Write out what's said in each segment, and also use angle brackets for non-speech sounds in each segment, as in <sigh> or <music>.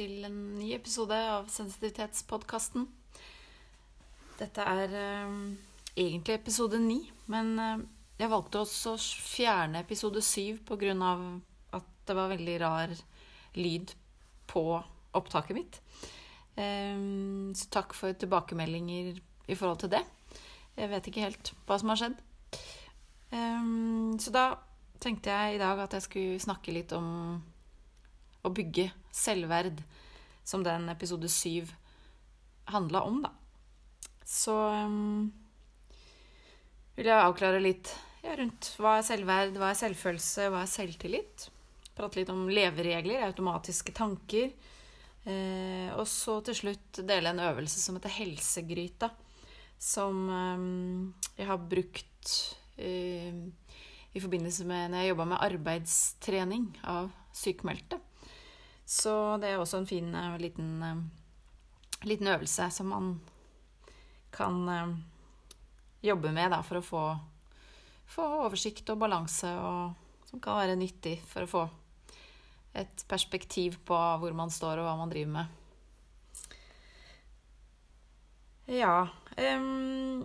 til en ny episode av Sensitivitetspodkasten. Dette er eh, egentlig episode ni, men eh, jeg valgte også å fjerne episode syv pga. at det var veldig rar lyd på opptaket mitt. Eh, så takk for tilbakemeldinger i forhold til det. Jeg vet ikke helt hva som har skjedd. Eh, så da tenkte jeg i dag at jeg skulle snakke litt om å bygge selvverd, som den episode syv handla om, da. Så um, vil jeg avklare litt ja, rundt hva er selvverd, hva er selvfølelse, hva er selvtillit. Prate litt om leveregler, automatiske tanker. Eh, og så til slutt dele en øvelse som heter helsegryta. Som eh, jeg har brukt eh, i forbindelse med når jeg jobba med arbeidstrening av sykmeldte. Så det er også en fin uh, liten, uh, liten, øvelse som man kan uh, jobbe med da, for å få, få, oversikt og balanse, og som kan være nyttig for å få et perspektiv på hvor man står og hva man driver med. Ja um,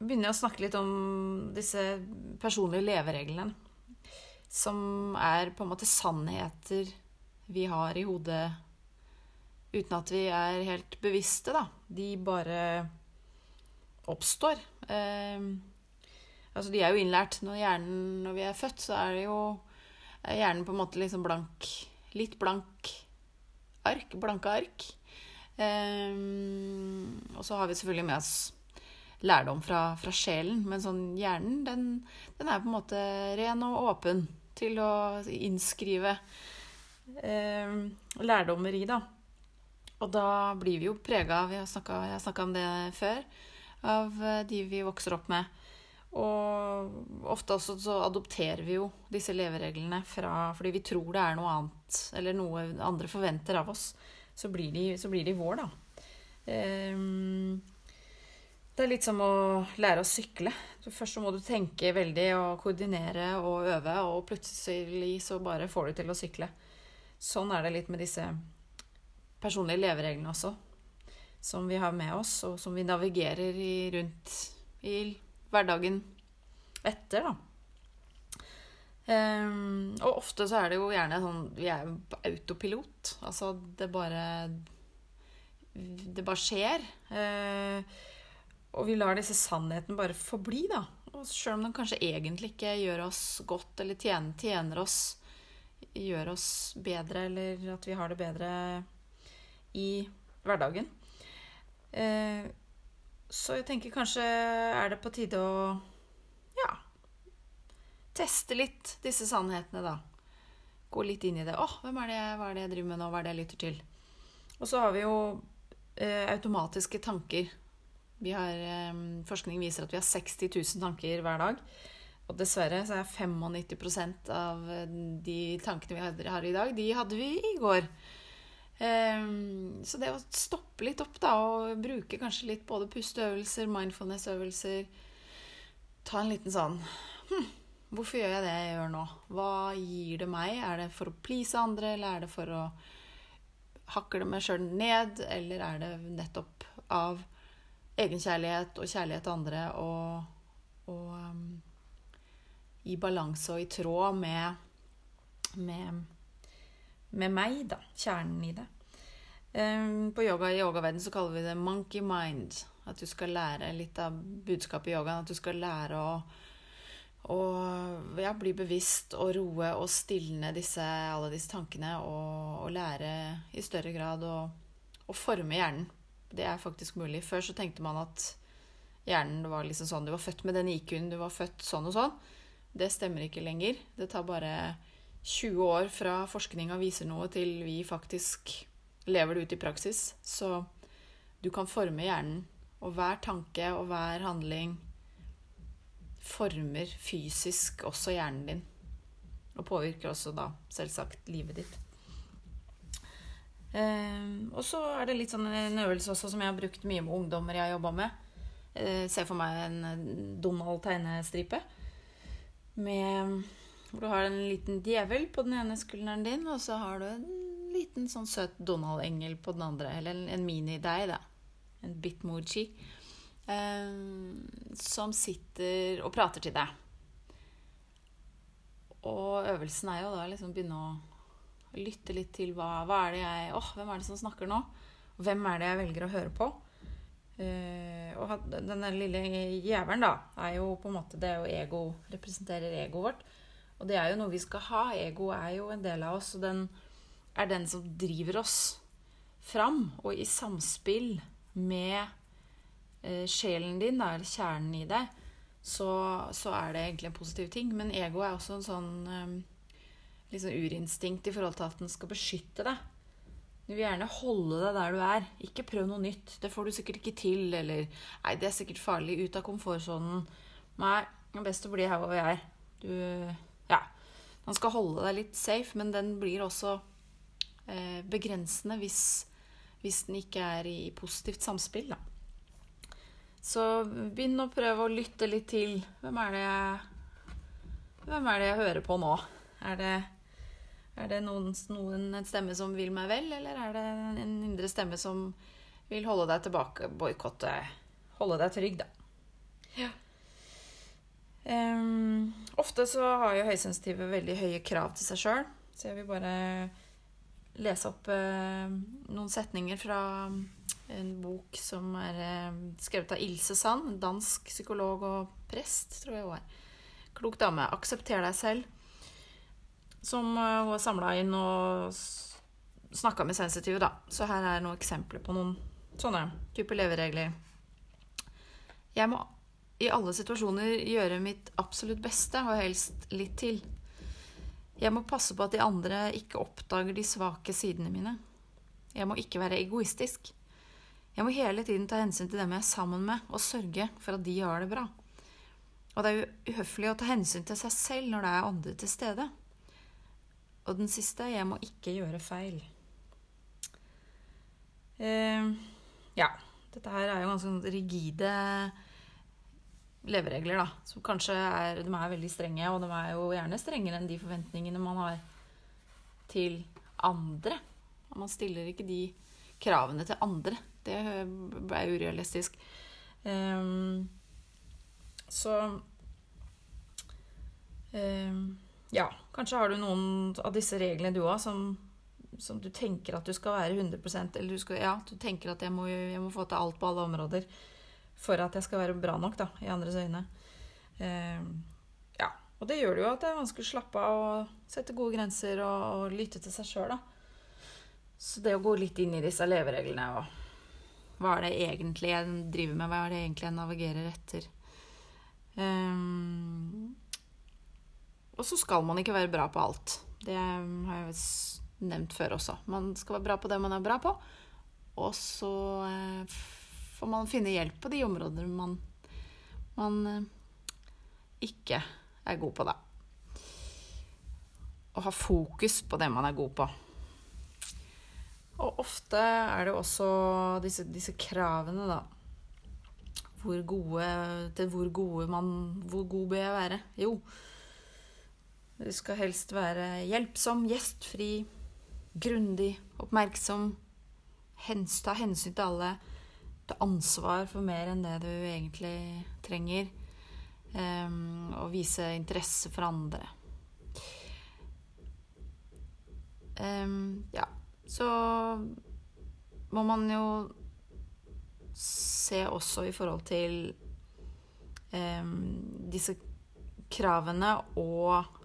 Begynner å snakke litt om disse personlige levereglene. Som er på en måte sannheter vi har i hodet uten at vi er helt bevisste, da. De bare oppstår. Eh, altså, de er jo innlært. Når, hjernen, når vi er født, så er det jo er hjernen på en måte liksom blank Litt blank ark. Blanke ark. Eh, og så har vi selvfølgelig med oss lærdom fra, fra sjelen, men sånn hjernen, den, den, er på en måte ren og åpen til å innskrive eh, lærdommer i, da. Og da blir vi jo prega av Jeg har snakka om det før. Av eh, de vi vokser opp med. Og ofte også så adopterer vi jo disse levereglene fra fordi vi tror det er noe annet, eller noe andre forventer av oss. Så blir de, så blir de vår, da. Um, det er litt som å lære å sykle. Først så må du tenke veldig og koordinere og øve, og plutselig så bare får du til å sykle. Sånn er det litt med disse personlige levereglene også. Som vi har med oss, og som vi navigerer i, rundt i hverdagen etter, da. Um, og ofte så er det jo gjerne sånn Vi er jo på autopilot. Altså, det bare Det bare skjer. Uh, og vi lar disse sannhetene bare forbli, da. Selv om de kanskje egentlig ikke gjør oss godt eller tjener, tjener oss Gjør oss bedre, eller at vi har det bedre i hverdagen. Eh, så jeg tenker kanskje er det på tide å ja teste litt disse sannhetene, da. Gå litt inn i det. Å, hvem er det, hva er det jeg driver med nå? Hva er det jeg lytter til? Og så har vi jo eh, automatiske tanker har, eh, forskning viser at vi har 60 000 tanker hver dag. Og dessverre så er 95 av eh, de tankene vi har i dag, de hadde vi i går. Um, så det å stoppe litt opp da, og bruke kanskje litt både pusteøvelser, mindfulness-øvelser Ta en liten sånn hm, Hvorfor gjør jeg det jeg gjør nå? Hva gir det meg? Er det for å please andre, eller er det for å hakle meg sjøl ned? Eller er det nettopp av egenkjærlighet og kjærlighet til andre og, og um, i balanse og i tråd med, med, med meg, da. Kjernen i det. Um, på yoga i yogaverden så kaller vi det monkey mind. At du skal lære litt av budskapet i yogaen. At du skal lære å, å ja, bli bevisst og roe og stilne disse, alle disse tankene. Og, og lære i større grad å, å forme hjernen det er faktisk mulig. Før så tenkte man at hjernen var liksom sånn Du var født med den IQ-en, du var født sånn og sånn. Det stemmer ikke lenger. Det tar bare 20 år fra forskninga viser noe, til vi faktisk lever det ut i praksis. Så du kan forme hjernen. Og hver tanke og hver handling former fysisk også hjernen din. Og påvirker også da selvsagt livet ditt. Eh, og så er det litt sånn en øvelse også som jeg har brukt mye med ungdommer jeg har jobba med. Eh, Se for meg en Donald tegnestripe med hvor du har en liten djevel på den ene skulderen din, og så har du en liten sånn søt Donald-engel på den andre. Eller en, en mini-deg, da. En bitmoji. Eh, som sitter og prater til deg. Og øvelsen er jo da liksom begynne å lytte litt til hva, hva er det jeg Åh, hvem er det som snakker nå? Hvem er det jeg velger å høre på? Uh, og denne lille jævelen, da, er jo på en måte Det jo ego, representerer egoet vårt. Og det er jo noe vi skal ha. Ego er jo en del av oss, og den er den som driver oss fram. Og i samspill med uh, sjelen din, da, eller kjernen i deg, så, så, er det egentlig en positiv ting. Men ego er også en sånn um, liksom urinstinkt i forhold til at den skal beskytte deg. Du vil gjerne holde deg der du er. Ikke prøv noe nytt. Det får du sikkert ikke til. Eller Nei, det er sikkert farlig. Ut av komfortsonen. Nei, det er best å bli her hvor vi er. Du Ja. Man skal holde deg litt safe, men den blir også eh, begrensende hvis, hvis den ikke er i positivt samspill, da. Så begynn å prøve å lytte litt til Hvem er det jeg Hvem er det jeg hører på nå? Er det er det noen, noen, en stemme som vil meg vel, eller er det en indre stemme som vil holde deg tilbake, boikotte Holde deg trygg, da. Ja. Um, ofte så har jo høysensitive veldig høye krav til seg sjøl, så jeg vil bare lese opp uh, noen setninger fra en bok som er uh, skrevet av Ilse Sand, dansk psykolog og prest, tror jeg hun er. Klok dame. Aksepter deg selv som eh, hun har samla inn og snakka med sensitive, da. Så her er noen eksempler på noen sånne typer leveregler. Jeg må i alle situasjoner gjøre mitt absolutt beste, og helst litt til. Jeg må passe på at de andre ikke oppdager de svake sidene mine. Jeg må ikke være egoistisk. Jeg må hele tiden ta hensyn til dem jeg er sammen med, og sørge for at de har det bra. Og det er uhøflig å ta hensyn til seg selv når det er andre til stede. Og den siste jeg må ikke gjøre feil. Eh, ja. Dette her er jo ganske sånn rigide leveregler, da. Som kanskje er, de er veldig strenge, og de er jo gjerne strengere enn de forventningene man har til andre. Man stiller ikke de kravene til andre. Det er urealistisk. Um, så um, ja, kanskje har du noen av disse reglene du òg som, som, du tenker at du skal være 100% Eller du, skal, ja, du tenker at jeg må, jeg må, få til alt på alle områder for at jeg skal være bra nok da, i andres øyne. Eh, ja, Og det gjør det jo at det er vanskelig å slappe av og sette gode grenser og, og lytte til seg sjøl. Så det å gå litt inn i disse levereglene og hva er det egentlig jeg driver med, hva er det egentlig jeg navigerer etter? Um, og så skal man ikke være bra på alt. Det har jeg nevnt før også. Man skal være bra på det man er bra på. Og så eh, får man finne hjelp på de områder man, man eh, ikke er god på, da. Og ha fokus på det man er god på. Og ofte er det også disse, disse kravene, da. Hvor gode, til hvor gode man Hvor god bør jeg være? Jo, du skal helst være hjelpsom, gjestfri, grundig, oppmerksom. Ta hensyn til alle. Ta ansvar for mer enn det du egentlig trenger. Um, og vise interesse for andre. Um, ja, så må man jo se også i forhold til um, disse kravene og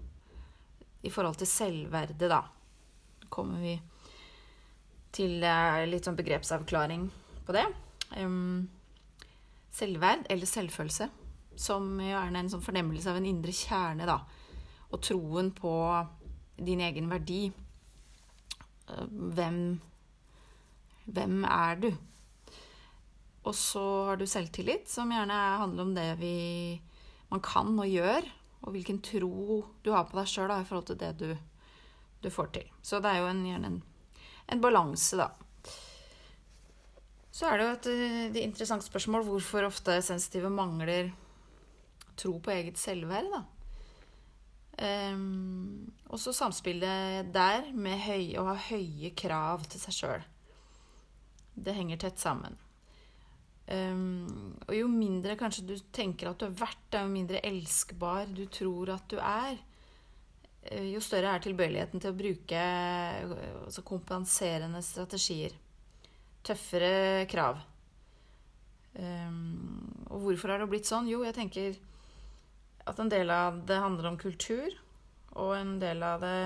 i forhold til selvverdet, da, kommer vi til litt sånn begrepsavklaring på det. Selvverd, eller selvfølelse, som jo er en sånn fornemmelse av en indre kjerne, da. Og troen på din egen verdi. Eh, hvem Hvem er du? Og så har du selvtillit, som gjerne handler om det vi, man kan og gjør, og hvilken tro du har på deg sjøl i forhold til det du, du, får til. Så det er jo en, gjerne en, en balanse, da. Så er det jo et, et interessant spørsmål hvorfor ofte sensitive mangler tro på eget selvverd, da. Um, og så samspillet der med høy, å ha høye krav til seg sjøl. Det henger tett sammen. Um, og jo mindre kanskje du tenker at du er verdt det, jo mindre elskbar du tror at du er, eh, jo større er tilbøyeligheten til å bruke altså kompenserende strategier. Tøffere krav. Um, og hvorfor har det blitt sånn? Jo, jeg tenker at en del av det handler om kultur, og en del av det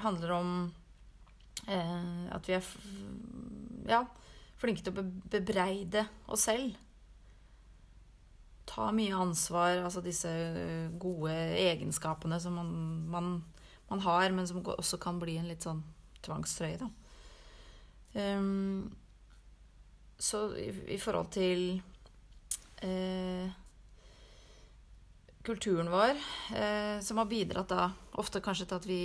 handler om eh, at vi er ja, flinke til å bebreide oss selv. Ta mye ansvar, altså disse gode egenskapene som man, man, man har, men som også kan bli en litt sånn tvangstrøye, da. Um, så i, i, forhold til eh, kulturen vår, eh, som har bidratt da ofte kanskje til at vi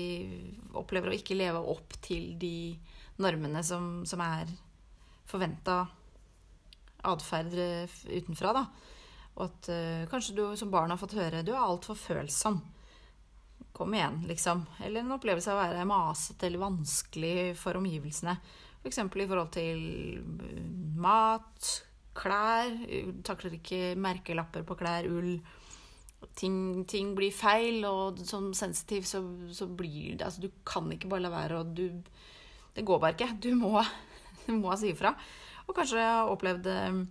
opplever å ikke leve opp til de normene som, som er forventa atferd utenfra, da. Og at uh, kanskje du som barn har fått høre du er altfor følsom. Kom igjen, liksom. Eller en opplevelse av å være masete eller vanskelig for omgivelsene. F.eks. For i forhold til mat, klær. Takler ikke merkelapper på klær, ull ting, ting, blir feil, og som sensitiv så, så, blir det Altså, du kan ikke bare la være, og du Det går bare ikke. Du må, <laughs> må si ifra. Og kanskje har opplevd uh,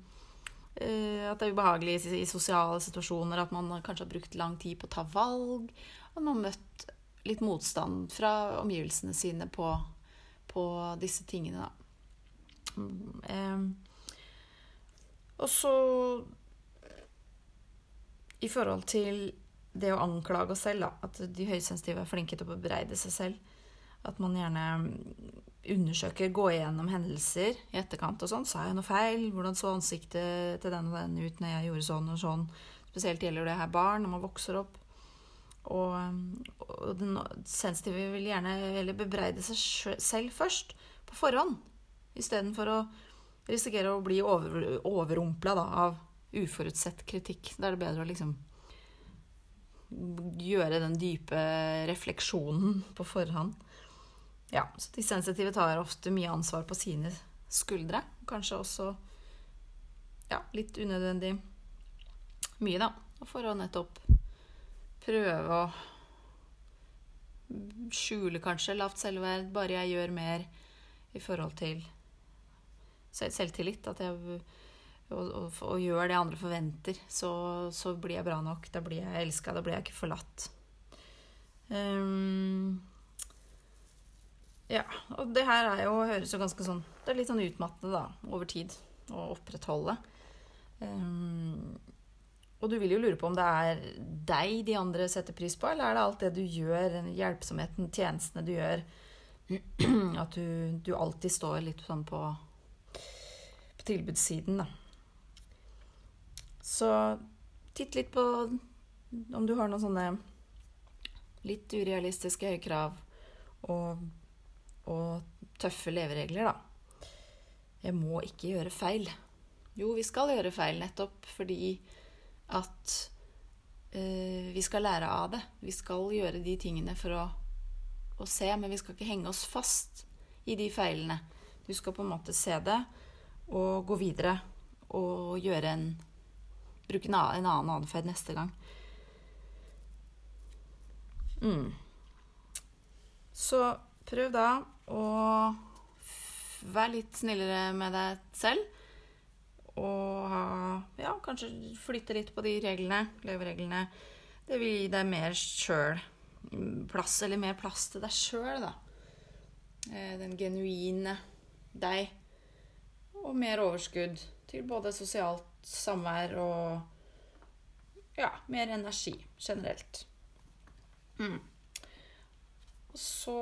at det er ubehagelig i, i, sosiale situasjoner, at man kanskje har brukt lang tid på å ta valg. At man har møtt litt motstand fra omgivelsene sine på, på disse tingene, da. Um, og så i forhold til det å anklage oss selv, da, at de høysensitive er flinke til å bebreide seg selv. At man gjerne undersøker, gå igjennom hendelser i etterkant og sånn. Sa jeg noe feil? Hvordan så ansiktet til den og den ut når jeg gjorde sånn og sånn? Spesielt gjelder det her barn når man vokser opp. Og, og den sensitive vil gjerne bebreide seg selv først, på forhånd, istedenfor å risikere å bli over, overrumpla av uforutsett kritikk. Da er det bedre å liksom gjøre den dype refleksjonen på forhånd. Ja, så de sensitive tar ofte mye ansvar på sine skuldre. Kanskje også ja, litt unødvendig mye, da. For å nettopp prøve å skjule kanskje lavt selvverd. Bare jeg gjør mer i forhold til selvtillit. At jeg og, og, og, gjør det andre forventer, så, så, blir jeg bra nok. Da blir jeg elska. Da blir jeg ikke forlatt. Um, ja. Og det her er jo, høres jo ganske sånn Det er litt sånn utmattende, da, over tid å opprettholde. Um, og du vil jo lure på om det er deg de andre setter pris på, eller er det alt det du gjør, hjelpsomheten, tjenestene du gjør, <clears throat> at du, du alltid står litt sånn på, på tilbudssiden, da. Så titt litt på om du har noen sånne litt urealistiske høye krav og, og tøffe leveregler, da. Jeg må ikke gjøre feil. Jo, vi skal gjøre feil nettopp fordi at uh, vi skal lære av det. Vi skal gjøre de tingene for å, å, se, men vi skal ikke henge oss fast i de feilene. Du skal på en måte se det og gå videre og gjøre en bruke en annen atferd neste gang. Mm. Så prøv da å være litt snillere med deg selv. Og ha, ja, kanskje flytte litt på de reglene, levereglene. Det vil gi deg mer sjøl plass, eller mer plass til deg sjøl, da. Eh, den genuine deg. Og mer overskudd til både sosialt samvær og ja, mer energi generelt. Mm. Så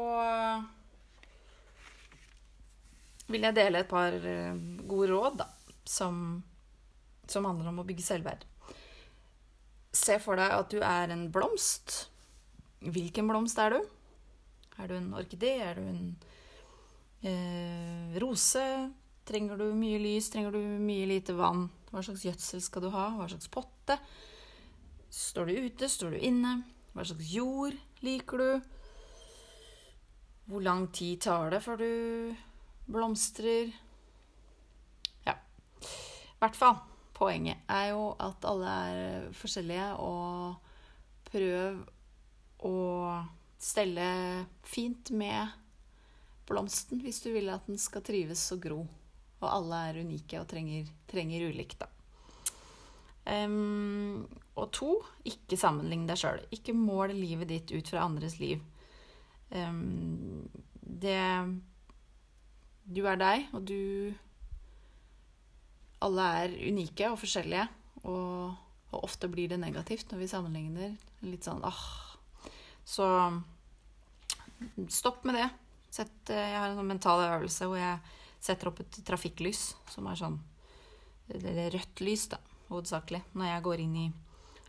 vil jeg dele et par eh, gode råd da, som, som handler om å bygge selvverd. Se for deg at du er en blomst. Hvilken blomst er du? Er du en orkidé? Er du en eh, rose? Trenger du mye lys? Trenger du mye lite vann? Hva slags gjødsel skal du ha? Hva slags potte? Står du ute? Står du inne? Hva slags jord liker du? Hvor lang tid tar det før du blomstrer? Ja. I hvert fall. Poenget er jo at alle er forskjellige, og prøv å stelle fint med blomsten hvis du vil at den skal trives og gro. Og alle er unike og trenger, trenger ulikt, da. Um, og to, ikke sammenlign deg sjøl. Ikke mål livet ditt ut fra andres liv. Um, det Du er deg, og du Alle er unike og forskjellige. Og, og, ofte blir det negativt når vi sammenligner. Litt sånn ah. Så stopp med det. Sett, jeg har en sånn mental øvelse hvor jeg setter opp et trafikklys som er sånn Eller rødt lys, da hovedsakelig, når jeg går inn i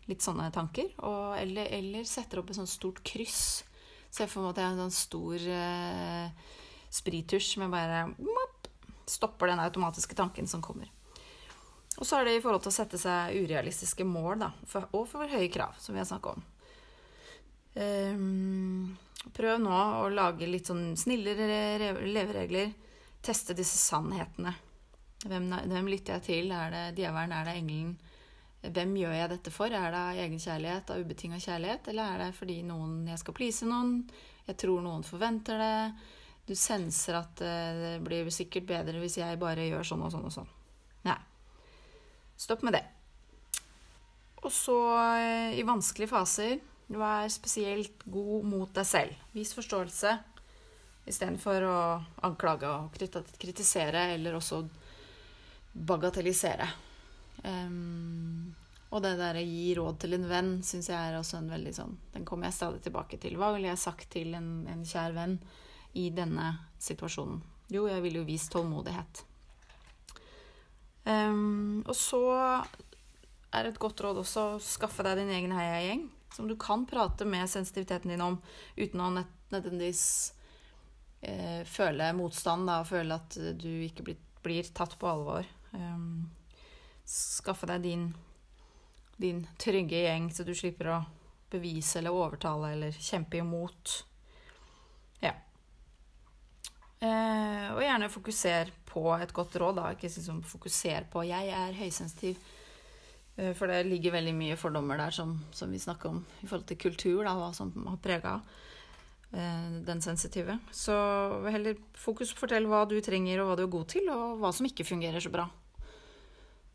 litt sånne tanker. Og, eller, eller, setter opp et sånt stort kryss. Se for meg at jeg har en sånn stor eh, sprittusj som jeg bare mopp, stopper den automatiske tanken som kommer. Og så er det i forhold til å sette seg urealistiske mål, da, for, og for høye krav, som vi har snakka om. Um, prøv nå å lage litt sånn snillere leveregler. Teste disse sannhetene. Hvem, hvem, lytter jeg til? Er det djevelen? Er det engelen? Hvem gjør jeg dette for? Er det av egen kjærlighet, av ubetinga kjærlighet, eller er det fordi noen, jeg skal please noen? Jeg tror noen forventer det. Du senser at eh, det blir sikkert bedre hvis jeg bare gjør sånn og sånn og sånn. Nei. Stopp med det. Og så, eh, i vanskelige faser, vær spesielt god mot deg selv. Vis forståelse istedenfor å anklage og kritisere, eller også bagatellisere. Um, og det derre gi råd til en venn syns jeg er også en veldig sånn Den kommer jeg stadig tilbake til. Hva ville jeg sagt til en, en kjær venn i denne situasjonen? Jo, jeg ville jo vist tålmodighet. Um, og så er et godt råd også å skaffe deg din egen heiagjeng, som du kan prate med sensitiviteten din om uten å nødvendigvis eh, føle motstand da, og føle at du ikke blir, blir tatt på alvor. Um, skaffe deg din, din trygge gjeng, så du slipper å bevise eller overtale eller kjempe imot. Ja. Eh, og gjerne fokuser på et godt råd, da. Ikke liksom fokuser på 'jeg er høysensitiv'. Eh, for det ligger veldig mye fordommer der som, som vi snakker om i forhold til kultur, da, hva som har prega eh, den sensitive. Så heller fokus fortelle hva du trenger, og hva du er god til, og hva som ikke fungerer så bra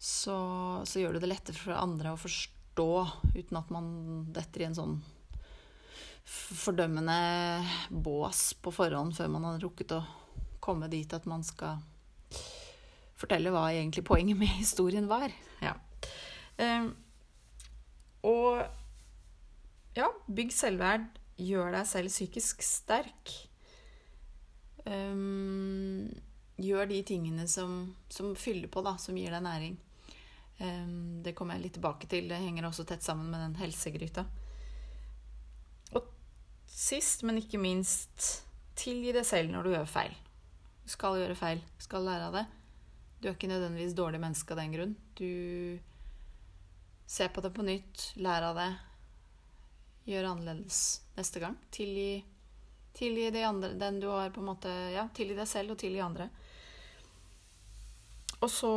så, så, gjør det det lettere for andre å forstå uten at man detter i en sånn fordømmende bås på forhånd før man har rukket å komme dit at man skal fortelle hva egentlig poenget med historien var. Ja. Um, og ja, bygg selvverd. Gjør deg selv psykisk sterk. Um, gjør de tingene som, som fyller på, da, som gir deg næring. Det kommer jeg litt tilbake til. Det henger også tett sammen med den helsegryta. Og sist, men ikke minst, tilgi deg selv når du gjør feil. Du skal gjøre feil. Du skal lære av det. Du er ikke nødvendigvis dårlig menneske av den grunn. Du ser på det på nytt, lær av det, gjør annerledes neste gang. Tilgi, tilgi de andre, den du har på en måte Ja, tilgi deg selv og tilgi andre. Og så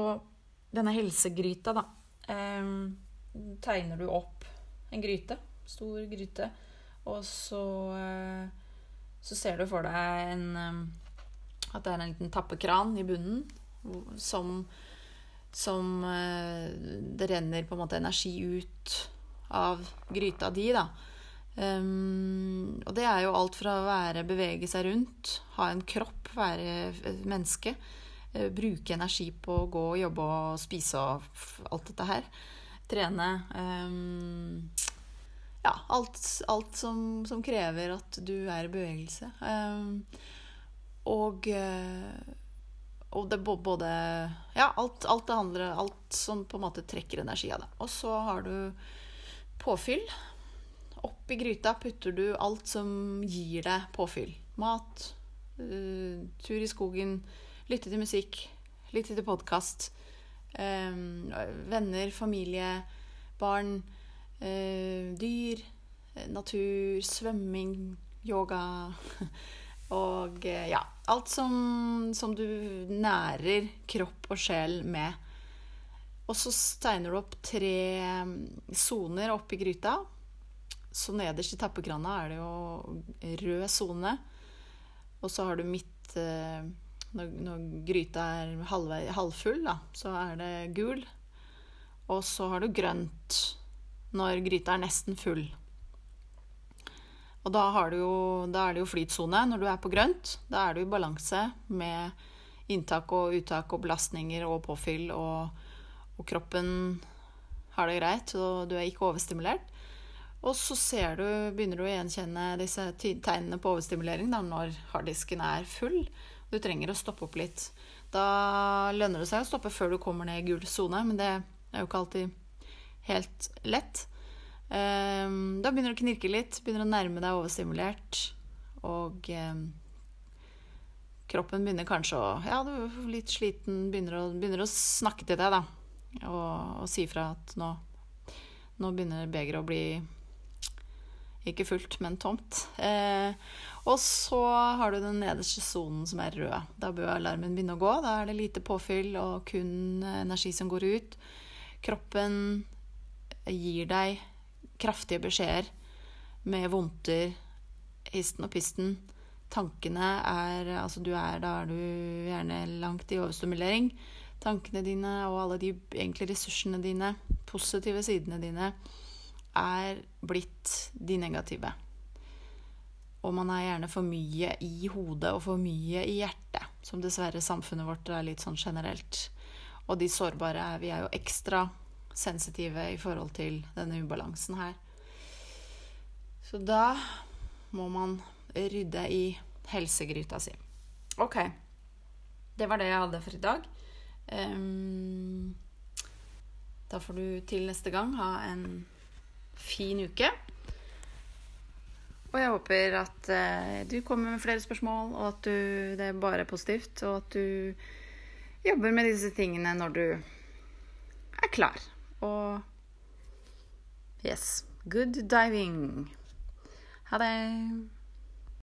denne helsegryta, da, Um, tegner du opp en gryte. Stor gryte. Og så, eh, så ser du for deg en, eh, at det er en liten tappekran i bunnen som, som eh, Det renner på en måte energi ut av gryta di, da. Um, og det er jo alt fra å være bevege seg rundt, ha en kropp, være menneske, Eh, bruke energi på å gå og jobbe og spise og alt dette her. Trene. Um, ja, alt, alt som, som, krever at du er i bevegelse. Um, og, eh, og det både Ja, alt, alt, det andre Alt som på en måte trekker energi av det. Og så har du påfyll. Oppi gryta putter du alt som gir deg påfyll. Mat, uh, tur i skogen, lytte til musikk, lytte til podkast. Um, venner, familie, barn, uh, dyr. eh, natur, svømming, yoga <laughs> og eh, ja Alt som, som du nærer kropp og sjel med. Og så tegner du opp tre mm, soner oppi gryta. Så nederst i tappekrana er det jo rød sone. Og så har du midt eh, når, når, gryta er halvvei, halvfull, da, så er det gul. Og så har du grønt når gryta er nesten full. Og da, jo, da, er det jo flytsone når du er på grønt. Da er du i balanse med inntak og uttak og belastninger og påfyll, og, og kroppen har det greit, og du er ikke overstimulert. Og så du, begynner du å gjenkjenne disse tegnene på overstimulering da, når harddisken er full. Du trenger å stoppe opp litt. Da lønner det seg å stoppe før du kommer ned i gul sone, men det er jo ikke alltid helt lett. Um, da begynner du å knirke litt, begynner å nærme deg overstimulert. Og um, kroppen begynner kanskje å Ja, du er litt sliten, begynner å, begynner å snakke til deg, da. Og, og si fra at nå, nå begynner begeret å bli ikke fullt, men tomt. Eh, og så har du den nederste sonen som er rød. Da bør alarmen begynne å gå. Da er det lite påfyll og kun energi som går ut. Kroppen gir deg kraftige beskjeder med vondter, histen og pisten. Tankene er Altså, du er Da er du gjerne langt i overstimulering. Tankene dine og alle de egentlig ressursene dine, positive sidene dine, er blitt de negative. Og man er gjerne for mye i hodet og for mye i hjertet, som dessverre samfunnet vårt er litt sånn generelt. Og de sårbare er vi er jo ekstra sensitive i forhold til denne ubalansen her. Så da må man rydde i helsegryta si. Ok. Det var det jeg hadde for i dag. Um, da får du til neste gang ha en fin uke. Og jeg håper at uh, du kommer med flere spørsmål, og at du, det er bare positivt, og at du jobber med disse tingene når du er klar. Og yes, good diving. Ha det.